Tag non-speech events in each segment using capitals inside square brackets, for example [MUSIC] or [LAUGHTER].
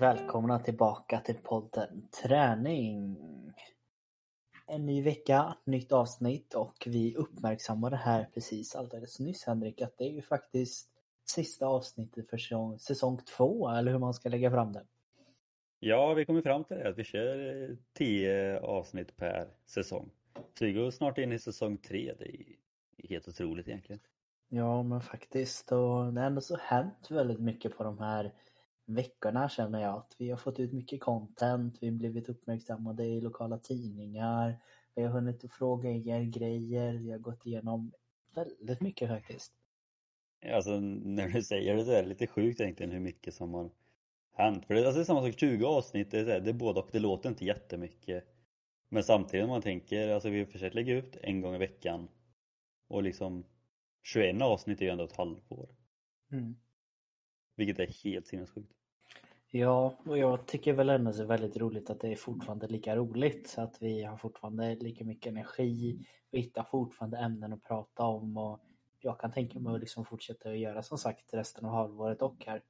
Välkomna tillbaka till podden Träning. En ny vecka, nytt avsnitt och vi uppmärksammade här precis alldeles nyss Henrik att det är ju faktiskt sista avsnittet för säsong, säsong två eller hur man ska lägga fram det. Ja, vi kommer fram till det att vi kör eh, tio avsnitt per säsong. Så vi går snart in i säsong tre. Det är helt otroligt egentligen. Ja, men faktiskt. Och det har ändå så hänt väldigt mycket på de här veckorna känner jag. Att vi har fått ut mycket content, vi har blivit uppmärksammade i lokala tidningar. Vi har hunnit fråga er grejer, vi har gått igenom väldigt mycket faktiskt. Alltså när du säger det så är det lite sjukt egentligen hur mycket som har hänt. För det, alltså, det är samma sak, 20 avsnitt, det är, det är både och, det låter inte jättemycket. Men samtidigt om man tänker, alltså vi har försökt lägga ut en gång i veckan. Och liksom 21 avsnitt är ju ändå ett halvår. Mm. Vilket är helt sinnessjukt. Ja, och jag tycker väl ändå det är väldigt roligt att det är fortfarande lika roligt. Så att vi har fortfarande lika mycket energi. Vi hittar fortfarande ämnen att prata om och jag kan tänka mig att liksom fortsätta att göra som sagt resten av halvåret och här.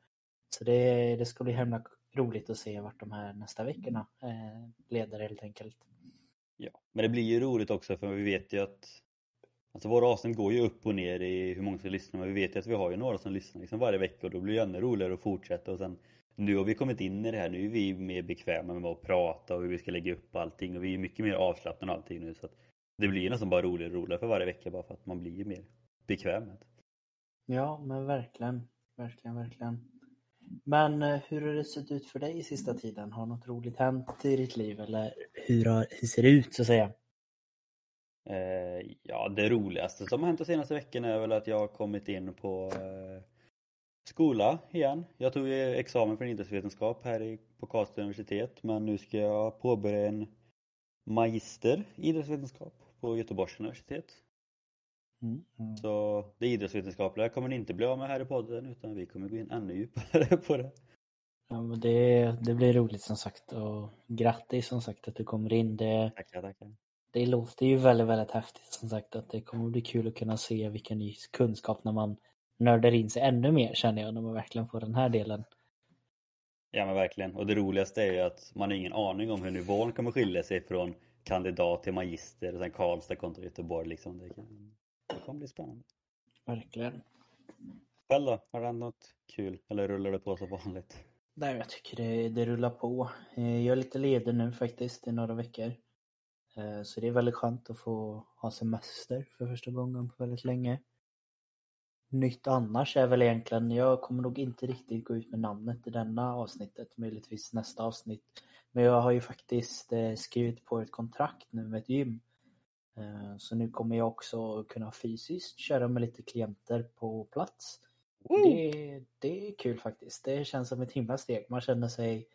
Så det, det ska bli himla roligt att se vart de här nästa veckorna eh, leder helt enkelt. Ja, men det blir ju roligt också för vi vet ju att Alltså våra avsnitt går ju upp och ner i hur många som lyssnar men vi vet ju att vi har ju några som lyssnar liksom varje vecka och då blir det ännu roligare att fortsätta och sen nu har vi kommit in i det här, nu är vi mer bekväma med att prata och hur vi ska lägga upp allting och vi är mycket mer avslappnade och allting nu så att Det blir nästan bara roligare och roligare för varje vecka bara för att man blir mer bekväm med. Ja men verkligen, verkligen, verkligen. Men eh, hur har det sett ut för dig i sista tiden? Har något roligt hänt i ditt liv eller hur, har, hur ser det ut så att säga? Eh, ja, det roligaste som har hänt de senaste veckorna är väl att jag har kommit in på eh, skola igen. Jag tog examen för idrottsvetenskap här i, på Karlstad universitet men nu ska jag påbörja en magister i idrottsvetenskap på Göteborgs universitet. Mm, mm. Så det idrottsvetenskapliga kommer ni inte bli av med här i podden utan vi kommer gå in ännu djupare [LAUGHS] på det. Ja, men det, det blir roligt som sagt och grattis som sagt att du kommer in. Det, Tackar, tackar. det låter ju väldigt, väldigt häftigt som sagt att det kommer bli kul att kunna se vilken ny kunskap när man nördar in sig ännu mer känner jag när man verkligen får den här delen. Ja men verkligen. Och det roligaste är ju att man har ingen aning om hur nivån kommer skilja sig från kandidat till magister och sen Karlstad kontra Göteborg liksom. Det, kan, det kommer bli spännande. Verkligen. Själv då? Har det hänt något kul? Eller rullar det på som vanligt? Nej, jag tycker det, det rullar på. Eh, Jag är lite ledig nu faktiskt i några veckor. Eh, Så det är väldigt skönt att få ha semester för första gången på väldigt länge. Nytt annars är väl egentligen, jag kommer nog inte riktigt gå ut med namnet i denna avsnittet, möjligtvis nästa avsnitt. Men jag har ju faktiskt eh, skrivit på ett kontrakt nu med ett gym. Eh, Så nu kommer jag också kunna fysiskt köra med lite klienter på plats. Det, det är kul faktiskt. Det känns som ett himla steg. Man känner sig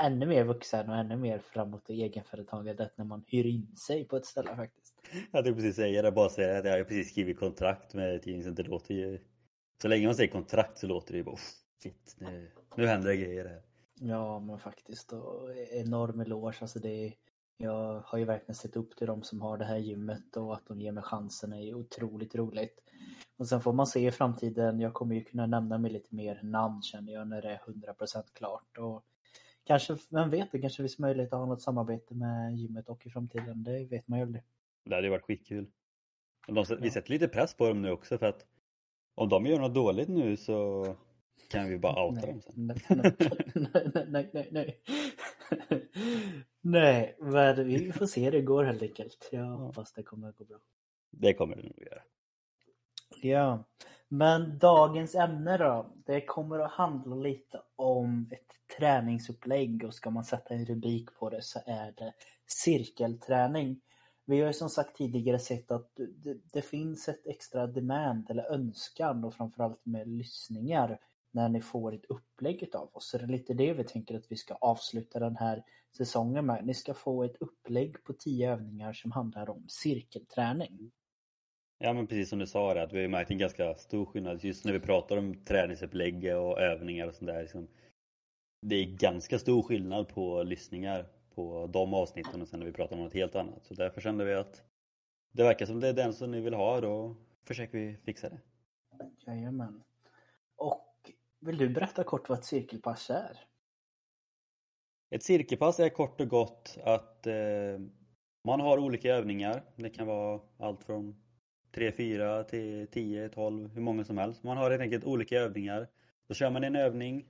ännu mer vuxen och ännu mer framåt i egenföretagandet när man hyr in sig på ett ställe faktiskt. Jag tänkte precis säga det, bara säga att jag har precis skrivit kontrakt med ett gäng så det låter ju... Så länge man säger kontrakt så låter det ju bara "Oh, shit, nu, nu händer det grejer här. Ja men faktiskt och enorm eloge. Alltså det, jag har ju verkligen sett upp till dem som har det här gymmet och att de ger mig chansen är ju otroligt roligt. Och sen får man se i framtiden, jag kommer ju kunna nämna med lite mer namn känner jag när det är 100% klart. Och kanske, vem vet, det kanske finns möjlighet att ha något samarbete med gymmet och i framtiden, det vet man ju aldrig. Det hade ju varit skitkul. De, vi sätter lite press på dem nu också för att om de gör något dåligt nu så kan vi bara outa dem sen. Nej, nej, nej, nej, nej, nej. Men vi får se hur det går helt enkelt. Jag hoppas det kommer att gå bra. Det kommer det nog göra. Ja, men dagens ämne då? Det kommer att handla lite om ett träningsupplägg och ska man sätta en rubrik på det så är det cirkelträning. Vi har ju som sagt tidigare sett att det, det finns ett extra demand eller önskan och framförallt med lyssningar när ni får ett upplägg av oss. Så det är lite det vi tänker att vi ska avsluta den här säsongen med. Ni ska få ett upplägg på tio övningar som handlar om cirkelträning. Ja men precis som du sa det, att vi har märkt en ganska stor skillnad just när vi pratar om träningsupplägg och övningar och sånt där. Liksom, det är ganska stor skillnad på lyssningar på de avsnitten och sen när vi pratar om något helt annat. Så därför kände vi att det verkar som det är den som ni vill ha, då försöker vi fixa det. Jajamän. Och vill du berätta kort vad ett cirkelpass är? Ett cirkelpass är kort och gott att eh, man har olika övningar. Det kan vara allt från 3, 4 till 10, 12, hur många som helst. Man har helt enkelt olika övningar. Då kör man en övning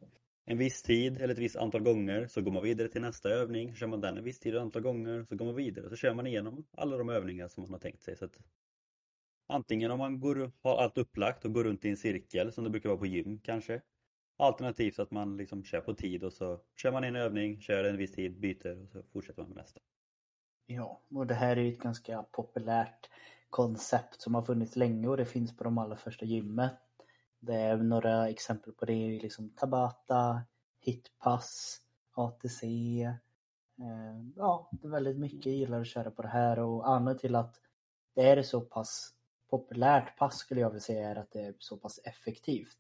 en viss tid eller ett visst antal gånger så går man vidare till nästa övning. Kör man den en viss tid och antal gånger så går man vidare. Så kör man igenom alla de övningar som man har tänkt sig. Så att antingen om man går, har allt upplagt och går runt i en cirkel som det brukar vara på gym kanske. Alternativt att man liksom kör på tid och så kör man en övning, kör en viss tid, byter och så fortsätter man med nästa. Ja, och det här är ju ett ganska populärt koncept som har funnits länge och det finns på de allra första gymmet. Det är några exempel på det liksom Tabata, Hitpass, ATC. Eh, ja, väldigt mycket gillar att köra på det här och anledningen till att det är så pass populärt pass skulle jag vilja säga är att det är så pass effektivt.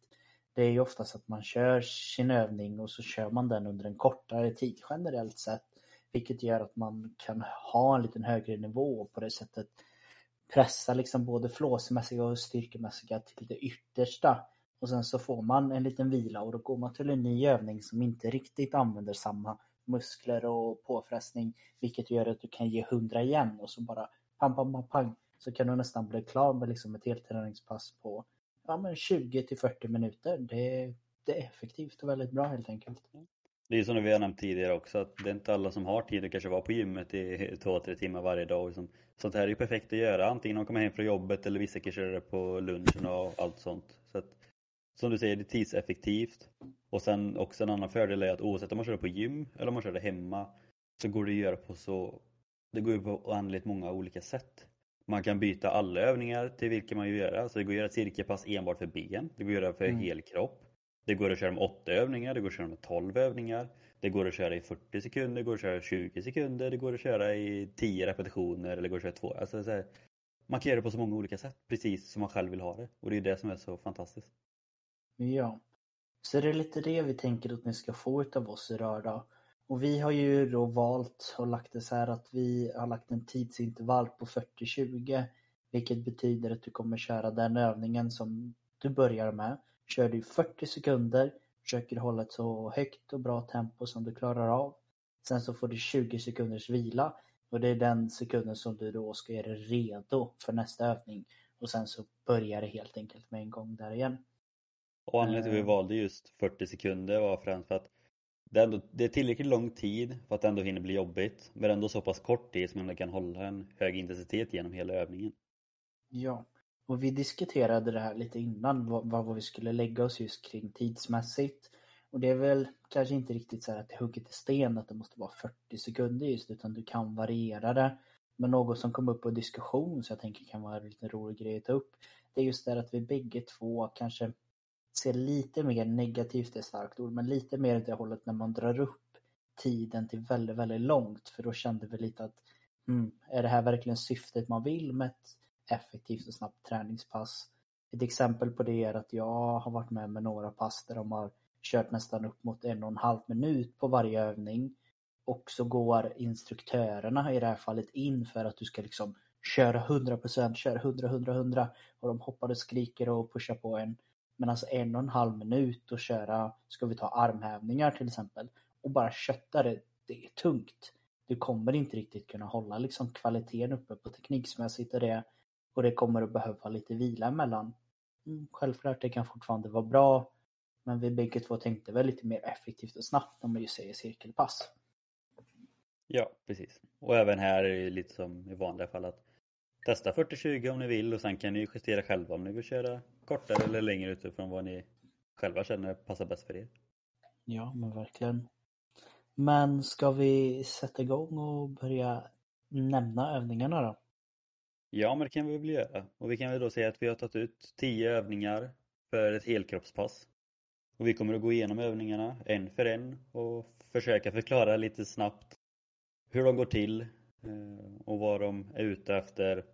Det är ju oftast att man kör sin övning och så kör man den under en kortare tid generellt sett. Vilket gör att man kan ha en lite högre nivå och på det sättet pressa liksom både flåsmässiga och styrkemässiga till det yttersta. Och sen så får man en liten vila och då går man till en ny övning som inte riktigt använder samma muskler och påfrestning. Vilket gör att du kan ge 100 igen och så bara pam, pam, pam, pang. Så kan du nästan bli klar med liksom ett helt träningspass på ja, men 20 till 40 minuter. Det, det är effektivt och väldigt bra helt enkelt. Mm. Det är som vi har nämnt tidigare också att det är inte alla som har tid att kanske vara på gymmet i två, tre timmar varje dag. Liksom. Sånt här är ju perfekt att göra antingen man kommer hem från jobbet eller vissa kanske gör det på lunchen och allt sånt. Så att, som du säger, det är tidseffektivt. Och sen också en annan fördel är att oavsett om man kör det på gym eller om man kör det hemma så går det att göra på så det går ju på oändligt många olika sätt. Man kan byta alla övningar till vilka man vill göra. Så det går att göra ett cirkelpass enbart för ben. Det går att göra för mm. hel kropp. Det går att köra med 8 övningar, det går att köra med 12 övningar. Det går att köra i 40 sekunder, det går att köra i 20 sekunder, det går att köra i 10 repetitioner eller det går att köra två. Alltså, så här, man kan göra det på så många olika sätt, precis som man själv vill ha det. Och det är det som är så fantastiskt. Ja. Så det är lite det vi tänker att ni ska få utav oss idag då. Och vi har ju då valt och lagt det så här att vi har lagt en tidsintervall på 40-20. Vilket betyder att du kommer köra den övningen som du börjar med Kör du 40 sekunder, försöker hålla ett så högt och bra tempo som du klarar av. Sen så får du 20 sekunders vila och det är den sekunden som du då ska göra redo för nästa övning. Och sen så börjar det helt enkelt med en gång där igen. Och anledningen till att vi eh. valde just 40 sekunder var främst för att det är, ändå, det är tillräckligt lång tid för att det ändå hinner bli jobbigt. Men ändå så pass kort tid som man kan hålla en hög intensitet genom hela övningen. Ja, och vi diskuterade det här lite innan, vad, vad vi skulle lägga oss just kring tidsmässigt. Och det är väl kanske inte riktigt så här att det är hugget i sten att det måste vara 40 sekunder just, utan du kan variera det. Men något som kom upp på diskussion, så jag tänker kan vara en lite rolig grej att ta upp, det är just det att vi bägge två kanske ser lite mer negativt, det är starkt ord, men lite mer åt det hållet när man drar upp tiden till väldigt, väldigt långt. För då kände vi lite att, mm, är det här verkligen syftet man vill med ett effektivt och snabbt träningspass. Ett exempel på det är att jag har varit med med några pass där de har kört nästan upp mot en och en halv minut på varje övning. Och så går instruktörerna i det här fallet in för att du ska liksom köra 100%, köra 100, 100, 100 och de hoppar och skriker och pushar på en. Men alltså en och en halv minut och köra, ska vi ta armhävningar till exempel, och bara kötta det, det är tungt. Du kommer inte riktigt kunna hålla liksom kvaliteten uppe på tekniksmässigt och det och det kommer att behöva lite vila emellan. Mm, självklart, det kan fortfarande vara bra. Men vi bägge två tänkte väl lite mer effektivt och snabbt om man ju säger cirkelpass. Ja, precis. Och även här är det lite som i vanliga fall att testa 40-20 om ni vill och sen kan ni justera själva om ni vill köra kortare eller längre utifrån vad ni själva känner passar bäst för er. Ja, men verkligen. Men ska vi sätta igång och börja nämna övningarna då? Ja, men det kan vi väl göra. Och vi kan väl då säga att vi har tagit ut tio övningar för ett helkroppspass. Och vi kommer att gå igenom övningarna en för en och försöka förklara lite snabbt hur de går till eh, och vad de är ute efter.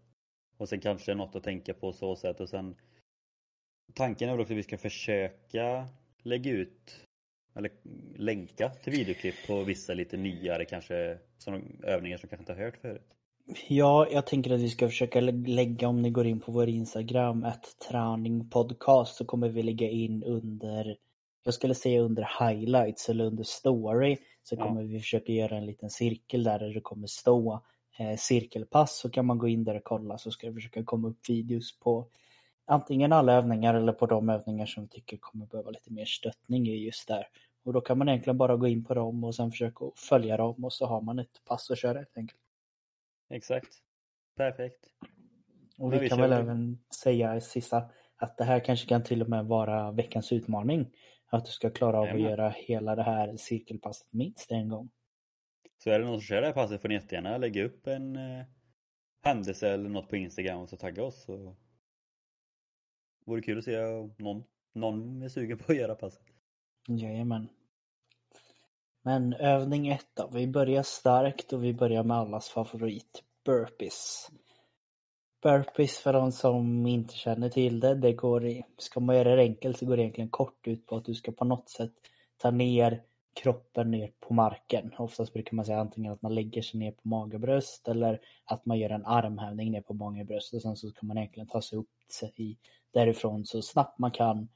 Och sen kanske något att tänka på så sätt och sen Tanken är väl också att vi ska försöka lägga ut eller länka till videoklipp på vissa lite nyare kanske som övningar som kanske inte har hört förut. Ja, jag tänker att vi ska försöka lägga, om ni går in på vår Instagram, ett träningpodcast, så kommer vi lägga in under Jag skulle säga under highlights eller under story så Ja. kommer vi försöka göra en liten cirkel där det kommer stå eh, cirkelpass så kan man gå in där och kolla så ska det försöka komma upp videos på antingen alla övningar eller på de övningar som vi tycker kommer behöva lite mer stöttning i just där. Och då kan man egentligen bara gå in på dem och sen försöka följa dem och så har man ett pass att köra helt enkelt. Exakt. Perfekt. Och vi vi kan väl väl- även säga sista att det här kanske kan till och med vara veckans utmaning. Att du ska klara av att Jajamän. göra hela det här cirkelpasset minst en gång. Så är det någon som kör det här passet får ni jättegärna lägga upp en eh, händelse eller något på Instagram och så tagga oss. Så... Vore kul att se om någon, någon är sugen på att göra passet. Jajamän. Men övning ett då. Vi börjar starkt och vi börjar med allas favorit, burpees. Burpees för de som inte känner till det, det går i, ska man göra det enkelt så går det egentligen kort ut på att du ska på något sätt ta ner kroppen ner på marken. Oftast brukar man säga antingen att man lägger sig ner på mage och bröst eller att man gör en armhävning ner på mage och bröst och sen så ska man egentligen ta sig upp sig därifrån så snabbt man kan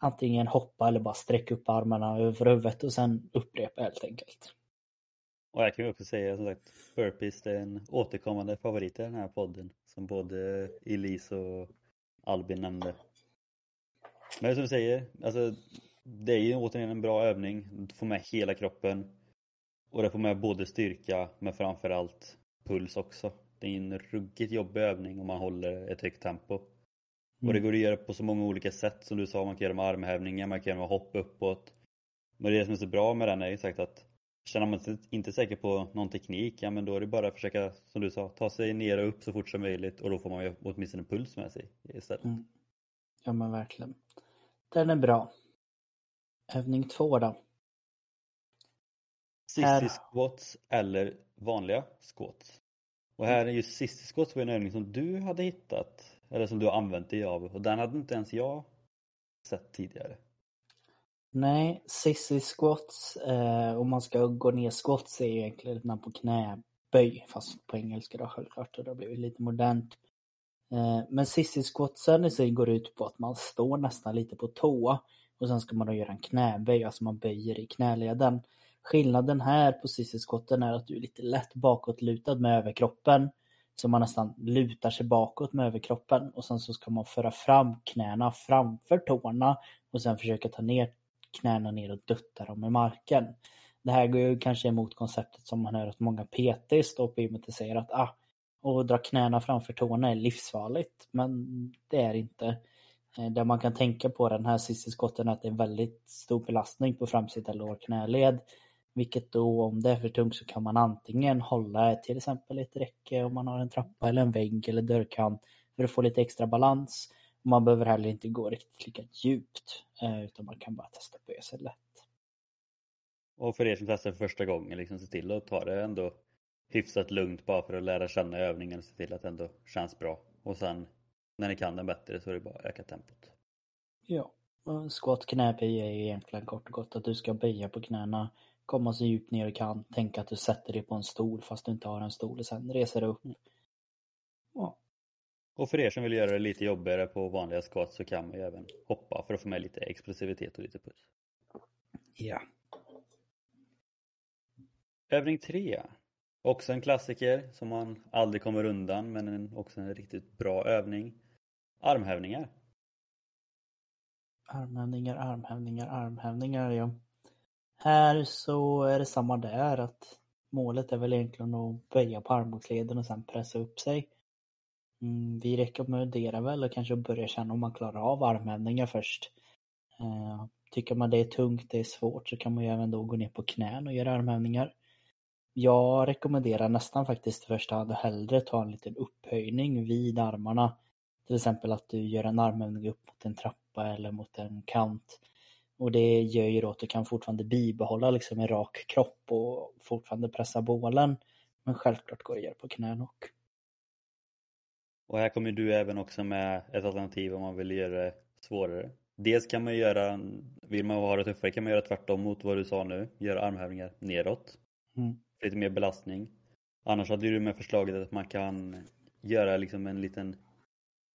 antingen hoppa eller bara sträcka upp armarna över huvudet och sen upprepa helt enkelt. Och jag kan ju också säga som sagt, burpees det är en återkommande favorit i den här podden. Som både Elise och Albin nämnde. Men som du säger, alltså det är ju återigen en bra övning. Du får med hela kroppen. Och det får med både styrka men framförallt puls också. Det är en ruggigt jobbig övning om man håller ett högt tempo. Och det Mm. går att göra på så många olika sätt som du sa. Man kan göra med armhävningar, man kan göra med hopp uppåt. Men det som är så bra med den är ju sagt att känner man sig inte säker på någon teknik, ja men då är det bara att försöka, som du sa, ta sig ner och upp så fort som möjligt och då får man ju åtminstone en puls med sig istället. Mm. Ja men verkligen. Den är bra. Övning två då. Sissy squats eller vanliga squats. Och här är ju sissy squats var en övning som du hade hittat, eller som du har använt dig av och den hade inte ens jag sett tidigare. Nej, sissy squats, eh, om man ska gå ner squats är ju egentligen ett namn på knäböj, fast på engelska då självklart, och det har blivit lite modernt. Eh, men sissy squatsen i sig går ut på att man står nästan lite på tå och sen ska man då göra en knäböj, alltså man böjer i knäleden. Skillnaden här på sissy squatten är att du är lite lätt bakåtlutad med överkroppen. Så man nästan lutar sig bakåt med överkroppen och sen så ska man föra fram knäna framför tårna och sen försöka ta ner knäna ner och dutta dem i marken. Det här går ju kanske emot konceptet som man hör att många PT står på gymmet och säger att ah, och dra knäna framför tårna är livsfarligt. Men det är inte. Eh, det man kan tänka på den här sista skotten är att det är en väldigt stor belastning på framsida lår knäled vilket då om det är för tungt så kan man antingen hålla till exempel ett räcke om man har en trappa eller en vägg eller dörrkant för att få lite extra balans. Man behöver heller inte gå riktigt lika djupt eh, utan man kan bara testa böja sig lätt. Och för er som testar för första gången, liksom se till att ta det ändå hyfsat lugnt bara för att lära känna övningen och se till att det ändå känns bra. Och sen när ni kan den bättre så är det bara att öka tempot. Ja, squat knäböj är egentligen kort och gott att du ska böja på knäna, komma så djupt ner du kan, tänka att du sätter dig på en stol fast du inte har en stol och sen reser upp. Ja, Och för er som vill göra det lite jobbigare på vanliga squats så kan man ju även hoppa för att få med lite explosivitet och lite puls. ja. Övning 3. Också en klassiker som man aldrig kommer undan men en, också en riktigt bra övning. Armhävningar. Armhävningar, armhävningar, armhävningar, ja. Här så är det samma där att målet är väl egentligen att böja på armbågsleden och sen pressa upp sig. Mm, vi rekommenderar väl att kanske börja känna om man klarar av armhävningar först. Eh, tycker man det är tungt, det är svårt så kan man ju även då gå ner på knän och göra armhävningar. Jag rekommenderar nästan faktiskt i första hand att hellre ta en liten upphöjning vid armarna. Till exempel att du gör en armhävning upp mot en trappa eller mot en kant. Och det gör ju då att du kan fortfarande bibehålla liksom en rak kropp och fortfarande pressa bålen. Men självklart går det att göra på knän och. Och här kommer du även också med ett alternativ om man vill göra det svårare. Dels kan man göra, vill man ha det tuffare kan man göra tvärtom mot vad du sa nu. Göra armhävningar neråt. Mm. Lite mer belastning. Annars hade du med förslaget att man kan göra liksom en liten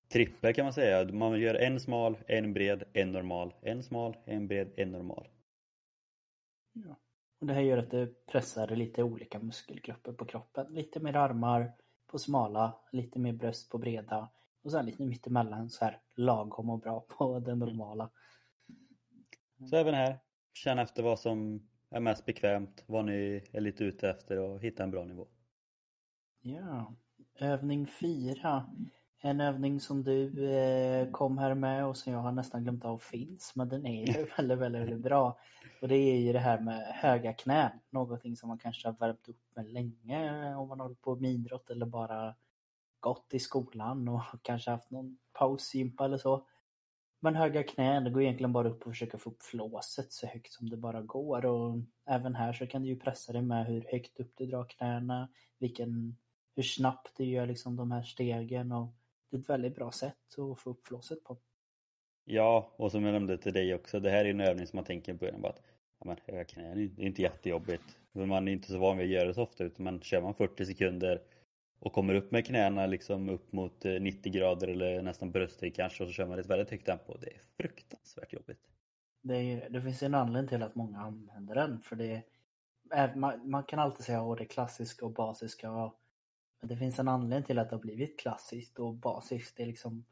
trippel kan man säga. Man gör en smal, en bred, en normal, en smal, en bred, en normal. Ja. Och det här gör att det pressar lite olika muskelgrupper på kroppen. Lite mer armar på smala, lite mer bröst på breda och sen lite mittemellan så här lagom och bra på det normala. Så även här, känn efter vad som är mest bekvämt, vad ni är lite ute efter och hitta en bra nivå. Ja, övning fyra. En övning som du eh, kom här med och som jag har nästan glömt av finns, men den är ju [LAUGHS] [LAUGHS] väldigt, väldigt, väldigt bra. Och det är ju det här med höga knän, någonting som man kanske har värmt upp med länge om man håller på med idrott eller bara gått i skolan och [LAUGHS] kanske haft någon pausgympa eller så. Men höga knän, det går egentligen bara upp och försöka få upp flåset så högt som det bara går. Och även här så kan du ju pressa dig med hur högt upp du drar knäna, vilken, hur snabbt du gör liksom de här stegen. Och det är ett väldigt bra sätt att få upp flåset på. Ja, och som jag nämnde till dig också, det här är en övning som man tänker på början bara att ja, men höga knän, det är inte jättejobbigt. Man är inte så van vid att göra det så ofta utan man kör man 40 sekunder och kommer upp med knäna liksom upp mot 90 eh, grader eller nästan brösthöjd kanske och så kör man ett väldigt högt tempo. Det är fruktansvärt jobbigt. Det, är, det finns en anledning till att många använder den för det är, man, man kan alltid säga att det klassiska och basiska men det finns en anledning till att det har blivit klassiskt och basiskt. Det är liksom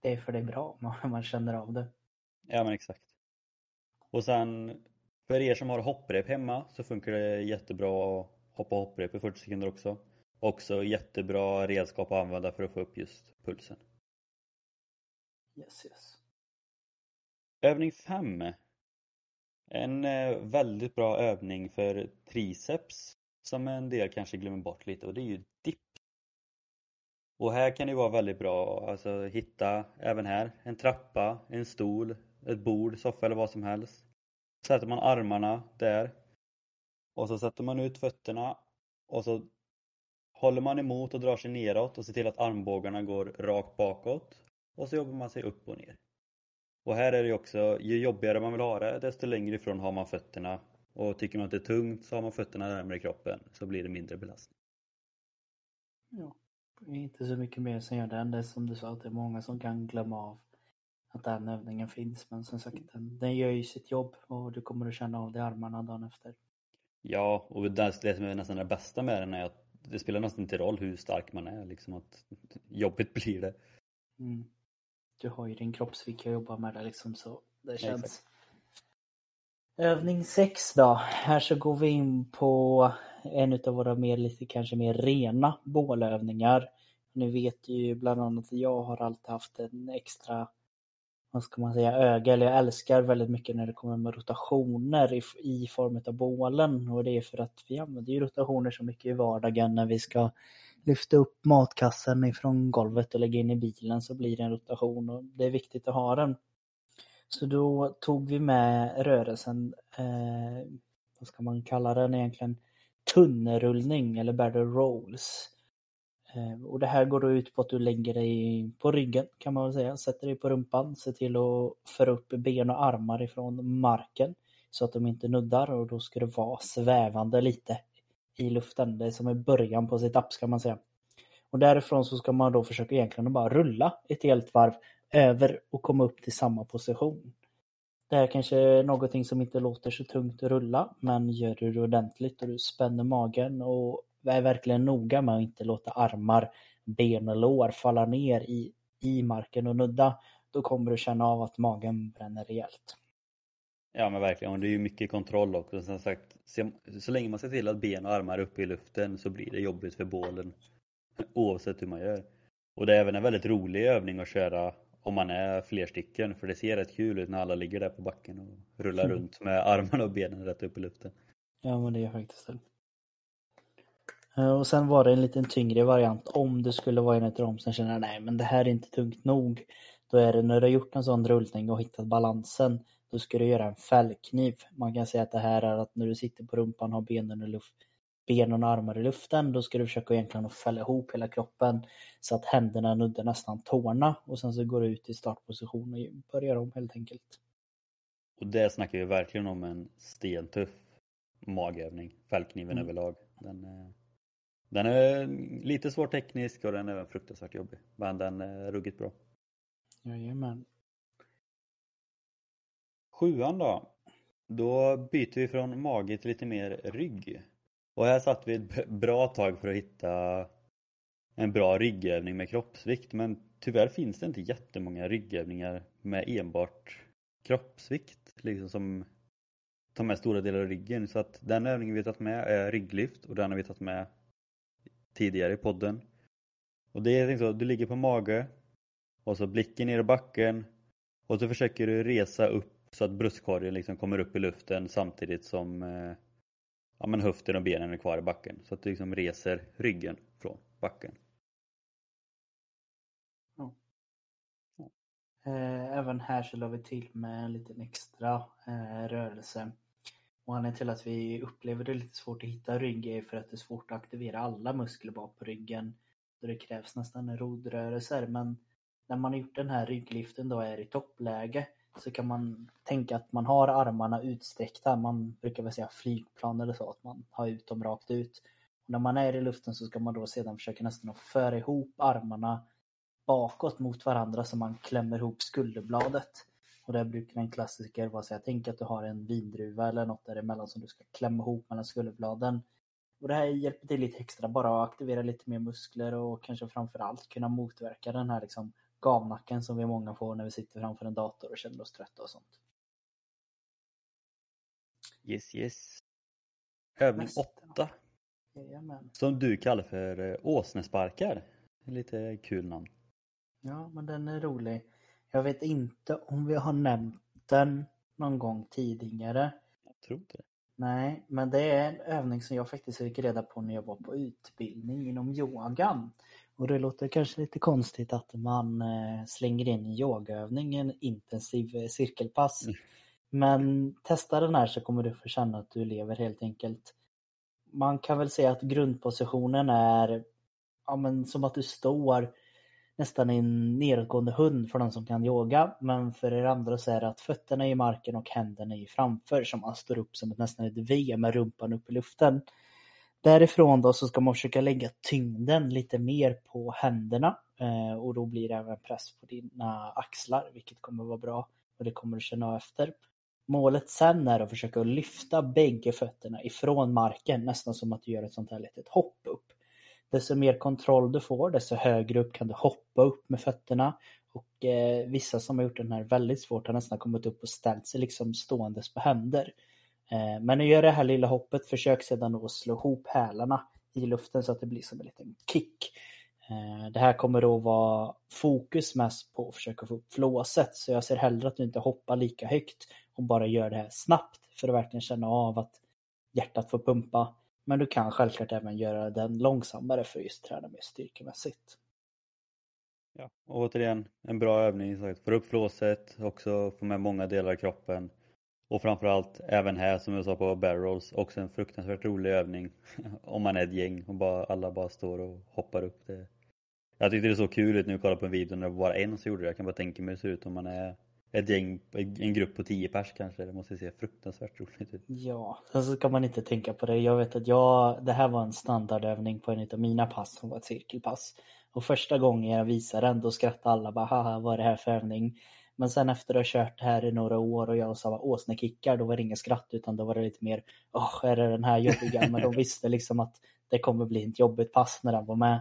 det är för det är bra, man, man känner av det. Ja men exakt. Och sen för er som har hopprep hemma så funkar det jättebra att hoppa hopprep i 40 sekunder också. Också jättebra redskap att använda för att få upp just pulsen. Yes, yes. Övning 5. En eh, väldigt bra övning för triceps som en del kanske glömmer bort lite och det är ju. Och här kan det vara väldigt bra alltså hitta även här en trappa, en stol, ett bord, soffa eller vad som helst. Sätter man armarna där och så sätter man ut fötterna och så håller man emot och drar sig neråt och ser till att armbågarna går rakt bakåt och så jobbar man sig upp och ner. Och här är det också, ju jobbigare man vill ha det, desto längre ifrån har man fötterna. Och tycker man att det är tungt så har man fötterna närmare kroppen, så blir det mindre belastning. Ja, inte så mycket mer som gör den. Det är som du sa, att det är många som kan glömma av att den övningen finns. Men som sagt, den, den gör ju sitt jobb och du kommer att känna av det i armarna dagen efter. Ja, och det, det som är nästan det bästa med den är att det spelar nästan inte roll hur stark man är, liksom att jobbigt blir det. Mm. Du har ju din kroppsvikt att jobba med det liksom så det känns. Exakt. Övning 6 då. Här så går vi in på en av våra mer lite kanske mer rena bålövningar. Nu vet ju bland annat att jag har alltid haft en extra vad ska man säga, öga, eller jag älskar väldigt mycket när det kommer med rotationer i, i form av bålen och det är för att vi använder ju rotationer så mycket i vardagen när vi ska lyfta upp matkassen ifrån golvet och lägga in i bilen så blir det en rotation och det är viktigt att ha den. Så då tog vi med rörelsen, eh, vad ska man kalla den egentligen, tunnelrullning eller barrel rolls. Eh, och det här går då ut på att du lägger dig på ryggen kan man väl säga, sätter dig på rumpan, ser till att föra upp ben och armar ifrån marken så att de inte nuddar och då ska det vara svävande lite i luften. Det är som en början på sitt app ska man säga. Och därifrån så ska man då försöka egentligen bara rulla ett helt varv över och komma upp till samma position. Det här kanske är någonting som inte låter så tungt att rulla men gör du det ordentligt och du spänner magen och är verkligen noga med att inte låta armar, ben och lår falla ner i, i marken och nudda, då kommer du känna av att magen bränner rejält. Ja men verkligen, och det är ju mycket kontroll också. Som sagt, så länge man ser till att ben och armar är uppe i luften så blir det jobbigt för bålen. Oavsett hur man gör. Och det är även en väldigt rolig övning att köra om man är fler stycken för det ser rätt kul ut när alla ligger där på backen och rullar mm. runt med armarna och benen rätt upp i luften. Ja men det är faktiskt det. Eh, och sen var det en liten tyngre variant om det skulle vara en av dem som känner nej men det här är inte tungt nog. Då är det när du har gjort en sån rullning och hittat balansen då ska du göra en fällkniv. Man kan säga att det här är att när du sitter på rumpan och har benen, i luft, benen och armar i luften då ska du försöka egentligen att fälla ihop hela kroppen så att händerna nuddar nästan tårna och sen så går du ut i startposition och börjar om helt enkelt. Och det snackar vi verkligen om en stentuff magövning, fällkniven mm. överlag. Den, den är lite svår teknisk och den är även fruktansvärt jobbig. Men den är ruggigt bra. Jajamän. Sjuan då. Då byter vi från mage till lite mer rygg. Och här satt vi ett bra tag för att hitta en bra ryggövning med kroppsvikt men tyvärr finns det inte jättemånga ryggövningar med enbart kroppsvikt liksom som tar med stora delar av ryggen så att den övningen vi tagit med är rygglyft och den har vi tagit med tidigare i podden. Och det är liksom så, du ligger på mage och så blicken ner i backen och så försöker du resa upp så att bröstkorgen liksom kommer upp i luften samtidigt som eh, ja, men höften och benen är kvar i backen. Så att du liksom reser ryggen från backen. Ja. Ja. Eh, även här så la vi till med en liten extra eh, rörelse. Och anledningen till att vi upplever det lite svårt att hitta rygg är för att det är svårt att aktivera alla muskler bak på ryggen. Då det krävs nästan rodrörelser. Men när man har gjort den här rygglyften då är i toppläge så kan man tänka att man har armarna utsträckta. Man brukar väl säga flygplan eller så, att man har ut dem rakt ut. Och när man är i luften så ska man då sedan försöka nästan föra ihop armarna bakåt mot varandra så man klämmer ihop skulderbladet. Och där brukar en klassiker vara så här, tänk att du har en vindruva eller något däremellan som du ska klämma ihop mellan skulderbladen. Och det här hjälper till lite extra, bara att aktivera lite mer muskler och kanske framförallt kunna motverka den här liksom gavnacken som vi många får när vi sitter framför en dator och känner oss trötta och sånt. Yes, yes. Övning Nästa. 8. Jajamän. Som du kallar för eh, åsnesparkar. Lite kul namn. Ja, men den är rolig. Jag vet inte om vi har nämnt den någon gång tidigare. Jag tror inte det. Nej, men det är en övning som jag faktiskt fick reda på när jag var på utbildning inom yogan. Och det låter kanske lite konstigt att man eh, slänger in en yogaövning, en intensiv eh, cirkelpass. Mm. Men testa den här så kommer du få känna att du lever helt enkelt. Man kan väl säga att grundpositionen är ja, men som att du står nästan i en nedåtgående hund för de som kan yoga. Men för er andra så är det att fötterna är i marken och händerna är framför så man står upp som ett nästan ett V med rumpan upp i luften. Därifrån då så ska man försöka lägga tyngden lite mer på händerna eh, och då blir det även press på dina axlar vilket kommer vara bra och det kommer du känna efter. Målet sen är att försöka lyfta bägge fötterna ifrån marken nästan som att du gör ett sånt här litet hopp upp. Desto mer kontroll du får desto högre upp kan du hoppa upp med fötterna och eh, vissa som har gjort den här väldigt svårt har nästan kommit upp och ställt sig liksom ståendes på händer. Eh, men nu gör det här lilla hoppet, försök sedan att slå ihop hälarna i luften så att det blir som en liten kick. Eh, det här kommer då vara fokus mest på att försöka få upp flåset så jag ser hellre att du inte hoppar lika högt och bara gör det här snabbt för att verkligen känna av att hjärtat får pumpa. Men du kan självklart även göra den långsammare för att just träna mer styrkemässigt. Ja. Och återigen, en bra övning. som. Få upp flåset, också få med många delar av kroppen. Och framförallt även här som jag sa på barrels, också en fruktansvärt rolig övning. [LAUGHS] Om man är ett gäng och bara, alla bara står och hoppar upp. Det. Jag tyckte det såg kul ut när jag kollade på en video när det var bara en som gjorde det. Jag kan bara tänka mig hur det ser ut om man är ett gäng, en grupp på tio pers kanske. Det måste se fruktansvärt roligt ut. Ja, sen så ska man inte tänka på det. Jag vet att jag, det här var en standardövning på en av mina pass som var ett cirkelpass. Och första gången jag visade den då skrattade alla bara haha vad är det här för övning? Men sen efter att ha kört här i några år och jag sa åsnekickar då var det inga skratt utan då var det lite mer åh är det den här jobbiga? Men de visste liksom att det kommer bli ett jobbigt pass när den var med.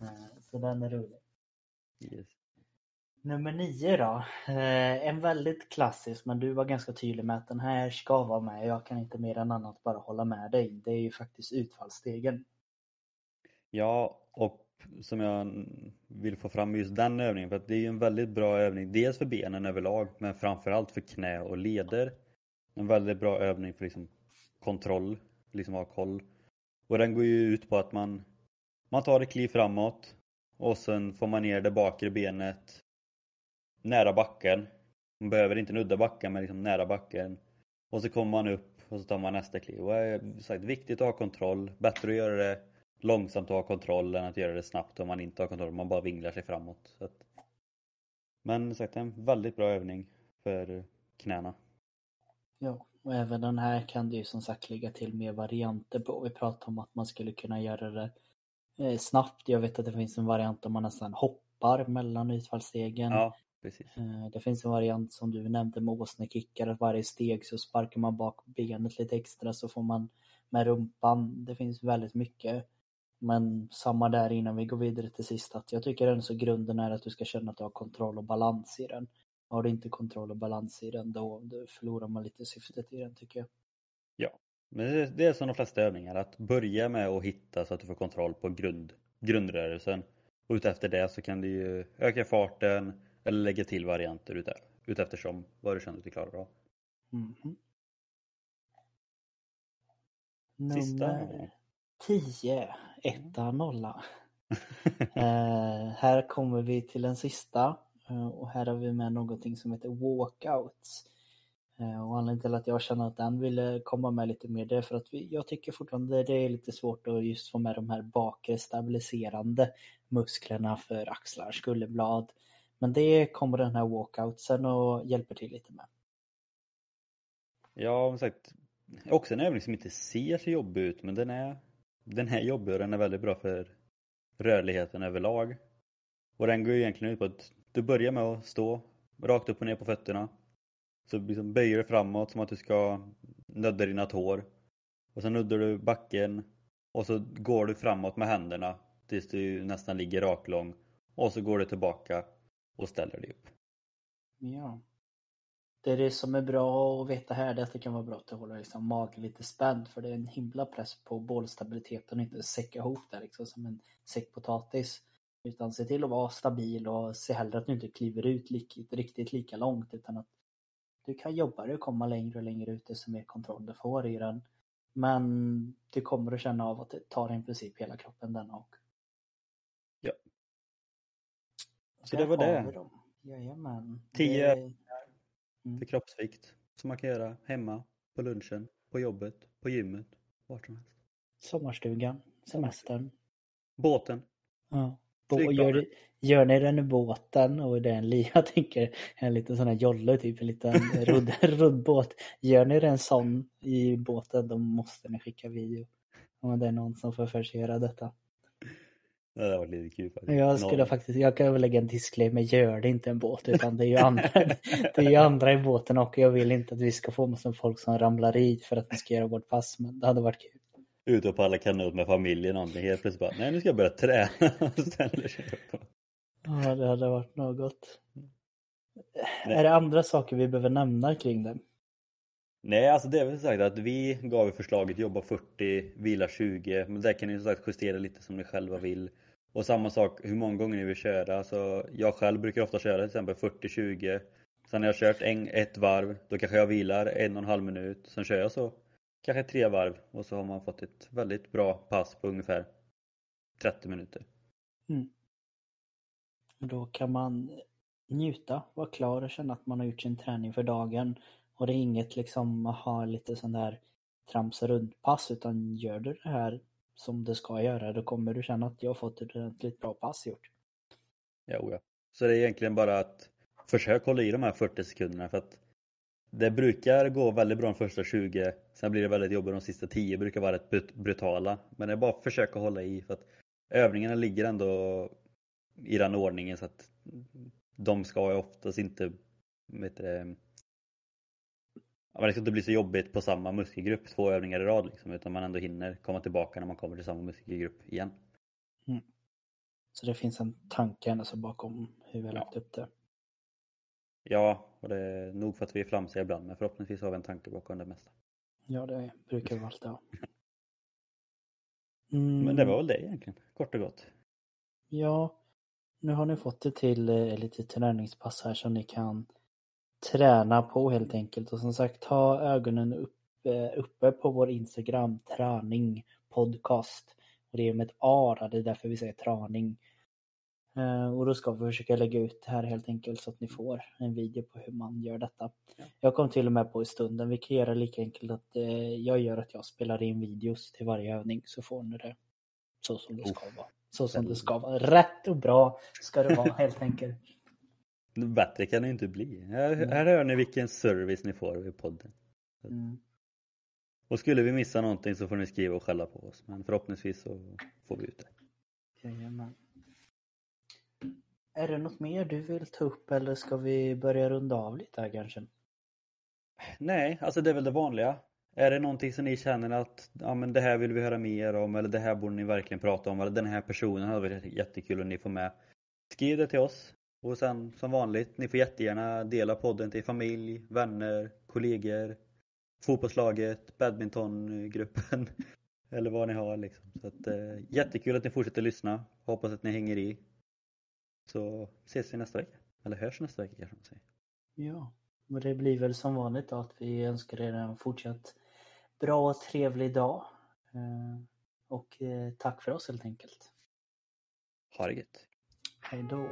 Eh, Så den är rolig. Yes. Nummer nio då. Eh, En väldigt klassisk men du var ganska tydlig med att den här ska vara med. Jag kan inte mer än annat bara hålla med dig. Det är ju faktiskt utfallsstegen. Ja, och som jag vill få fram just den övningen för att det är ju en väldigt bra övning. Dels för benen överlag men framförallt för knä och leder. En väldigt bra övning för liksom kontroll, liksom ha koll. Och den går ju ut på att man, man tar ett kliv framåt och sen får man ner det bakre benet nära backen. Man behöver inte nudda backen men liksom nära backen. Och så kommer man upp och så tar man nästa kliv. Och det är sagt, viktigt att ha kontroll. Bättre att göra det långsamt och ha kontroll än att göra det snabbt om man inte har kontroll. Man bara vinglar sig framåt. Så att... Men sagt, en väldigt bra övning för knäna. Ja, och även den här kan du ju som sagt lägga till mer varianter på. Vi pratade om att man skulle kunna göra det eh, snabbt. Jag vet att det finns en variant där man nästan hoppar mellan utfallsstegen. Ja, Precis. Eh, Det finns en variant som du nämnde med åsnekickar, att varje steg så sparkar man bak benet lite extra så får man med rumpan. Det finns väldigt mycket. Men samma där innan vi går vidare till sist att jag tycker ändå så grunden är att du ska känna att du har kontroll och balans i den. Har du inte kontroll och balans i den då, förlorar man lite syftet i den tycker jag. Ja, men det, är som de flesta övningar att börja med att hitta så att du får kontroll på grund, grundrörelsen. Och utefter det så kan du ju öka farten eller lägga till varianter ute, uteftersom vad du känner att du klarar av. Mhm. Sista. Nummer 10, etta, nolla. [LAUGHS] Eh, här kommer vi till den sista eh, och här har vi med någonting som heter walkouts. Eh, och anledningen till att jag känner att den ville komma med lite mer det är för att vi, jag tycker fortfarande det är lite svårt att just få med de här bakre stabiliserande musklerna för axlar, skulderblad. Men det kommer den här walkoutsen och hjälper till lite med. Ja, som sagt, också en övning som inte ser så jobbig ut men den är, den här jobbig är väldigt bra för rörligheten överlag. Och den går ju egentligen ut på att du börjar med att stå rakt upp och ner på fötterna. Så liksom böjer du framåt som att du ska nudda dina tår. Och sen nuddar du backen och så går du framåt med händerna tills du nästan ligger raklång. Och så går du tillbaka och ställer dig upp. Ja. Det är det som är bra att veta här, det är att det kan vara bra att hålla liksom magen lite spänd för det är en himla press på bålstabiliteten och inte säcka ihop där liksom som en säck potatis. Utan se till att vara stabil och se hellre att du inte kliver ut lik, riktigt lika långt utan att du kan jobba dig och komma längre och längre ut desto mer kontroll du får i den. Men du kommer att känna av att det tar i princip hela kroppen denna och. Ja. Så det var det. Jajamän. Tio. Det- Mm. För kroppsvikt som man kan göra hemma, på lunchen, på jobbet, på gymmet, vart som helst. Sommarstugan, semestern. Båten. Ja. Bo- gör, gör ni den i båten och det är en li, [LAUGHS] jag tänker en liten sån här jolle, typ en liten [LAUGHS] rodd, roddbåt. Gör ni en sån i båten då måste ni skicka video. Om det är någon som får för sig göra detta. Det hade varit lite kul faktiskt. Jag skulle Någon- faktiskt, jag kan väl lägga en disclaimer, gör det inte en båt utan det är ju [LAUGHS] andra, det är andra i båten och jag vill inte att vi ska få massa folk som ramlar i för att vi ska göra vårt pass men det hade varit kul. Ute och paddla kanot med familjen någonting. Helt plötsligt bara, nej nu ska jag börja träna. [LAUGHS] Och. Ja, det hade varit något. Nej. Är det andra saker vi behöver nämna kring det? Nej, alltså det är väl som sagt att vi gav förslaget jobba 40, vila 20. Men där kan ni som sagt justera lite som ni själva vill. Och samma sak hur många gånger ni vill köra. Alltså, jag själv brukar ofta köra till exempel 40-20. Sen när jag har kört en, ett varv, då kanske jag vilar en och en halv minut. Sen kör jag så kanske tre varv och så har man fått ett väldigt bra pass på ungefär 30 minuter. Mm. Då kan man njuta, vara klar och känna att man har gjort sin träning för dagen. Och det är inget liksom att ha lite sån där trams runt pass utan gör du det här som det ska göra då kommer du känna att jag har fått ett ordentligt bra pass gjort. Ja, ja. Så det är egentligen bara att försök hålla i de här 40 sekunderna för att det brukar gå väldigt bra de första 20, sen blir det väldigt jobbigt de sista 10 brukar vara rätt brutala. Men det är bara att försöka hålla i för att övningarna ligger ändå i den ordningen så att de ska ju oftast inte vet du, det, ja, men det ska inte bli så jobbigt på samma muskelgrupp två övningar i rad liksom, utan man ändå hinner komma tillbaka när man kommer till samma muskelgrupp igen. Så det finns en tanke ändå så bakom hur vi har Ja. lagt upp det. Ja, och det är nog för att vi är flamsiga ibland men förhoppningsvis har vi en tanke bakom det mesta. Ja, det brukar vi alltid ha. [LAUGHS] Men Mm. det var väl det egentligen, kort och gott. Ja, nu har ni fått det till eh, lite träningspass här som ni kan träna på helt enkelt. Och som sagt, ha ögonen upp, eh, uppe på vår Instagram, träning podcast. Och det är med ett A, det är därför vi säger träning. Eh, Och då ska vi försöka lägga ut det här helt enkelt så att ni får en video på hur man gör detta. Jag kom till och med på i stunden, vi kan göra lika enkelt att eh, jag gör att jag spelar in videos till varje övning så får ni det så som det ska vara. Så som det ska vara. Rätt och bra ska det vara helt enkelt. Bättre kan det ju inte bli. Här, här hör ni vilken service ni får i podden. Mm. Och skulle vi missa någonting så får ni skriva och skälla på oss. Men förhoppningsvis så får vi ut det. Jajamän. Är det något mer du vill ta upp eller ska vi börja runda av lite här kanske? Nej, alltså det är väl det vanliga. Är det någonting som ni känner att ja, men det här vill vi höra mer om eller det här borde ni verkligen prata om eller den här personen hade varit jättekul om ni får med. Skriv det till oss och sen som vanligt, ni får jättegärna dela podden till familj, vänner, kollegor, fotbollslaget, badmintongruppen [LAUGHS] eller vad ni har liksom. Så att, eh, jättekul att ni fortsätter lyssna. Hoppas att ni hänger i. Så ses vi nästa vecka. Eller hörs nästa vecka kanske man säger. Ja, och det blir väl som vanligt då att vi önskar er en fortsatt bra och trevlig dag. Eh, Och eh, tack för oss helt enkelt. Ha det gött. Hej då.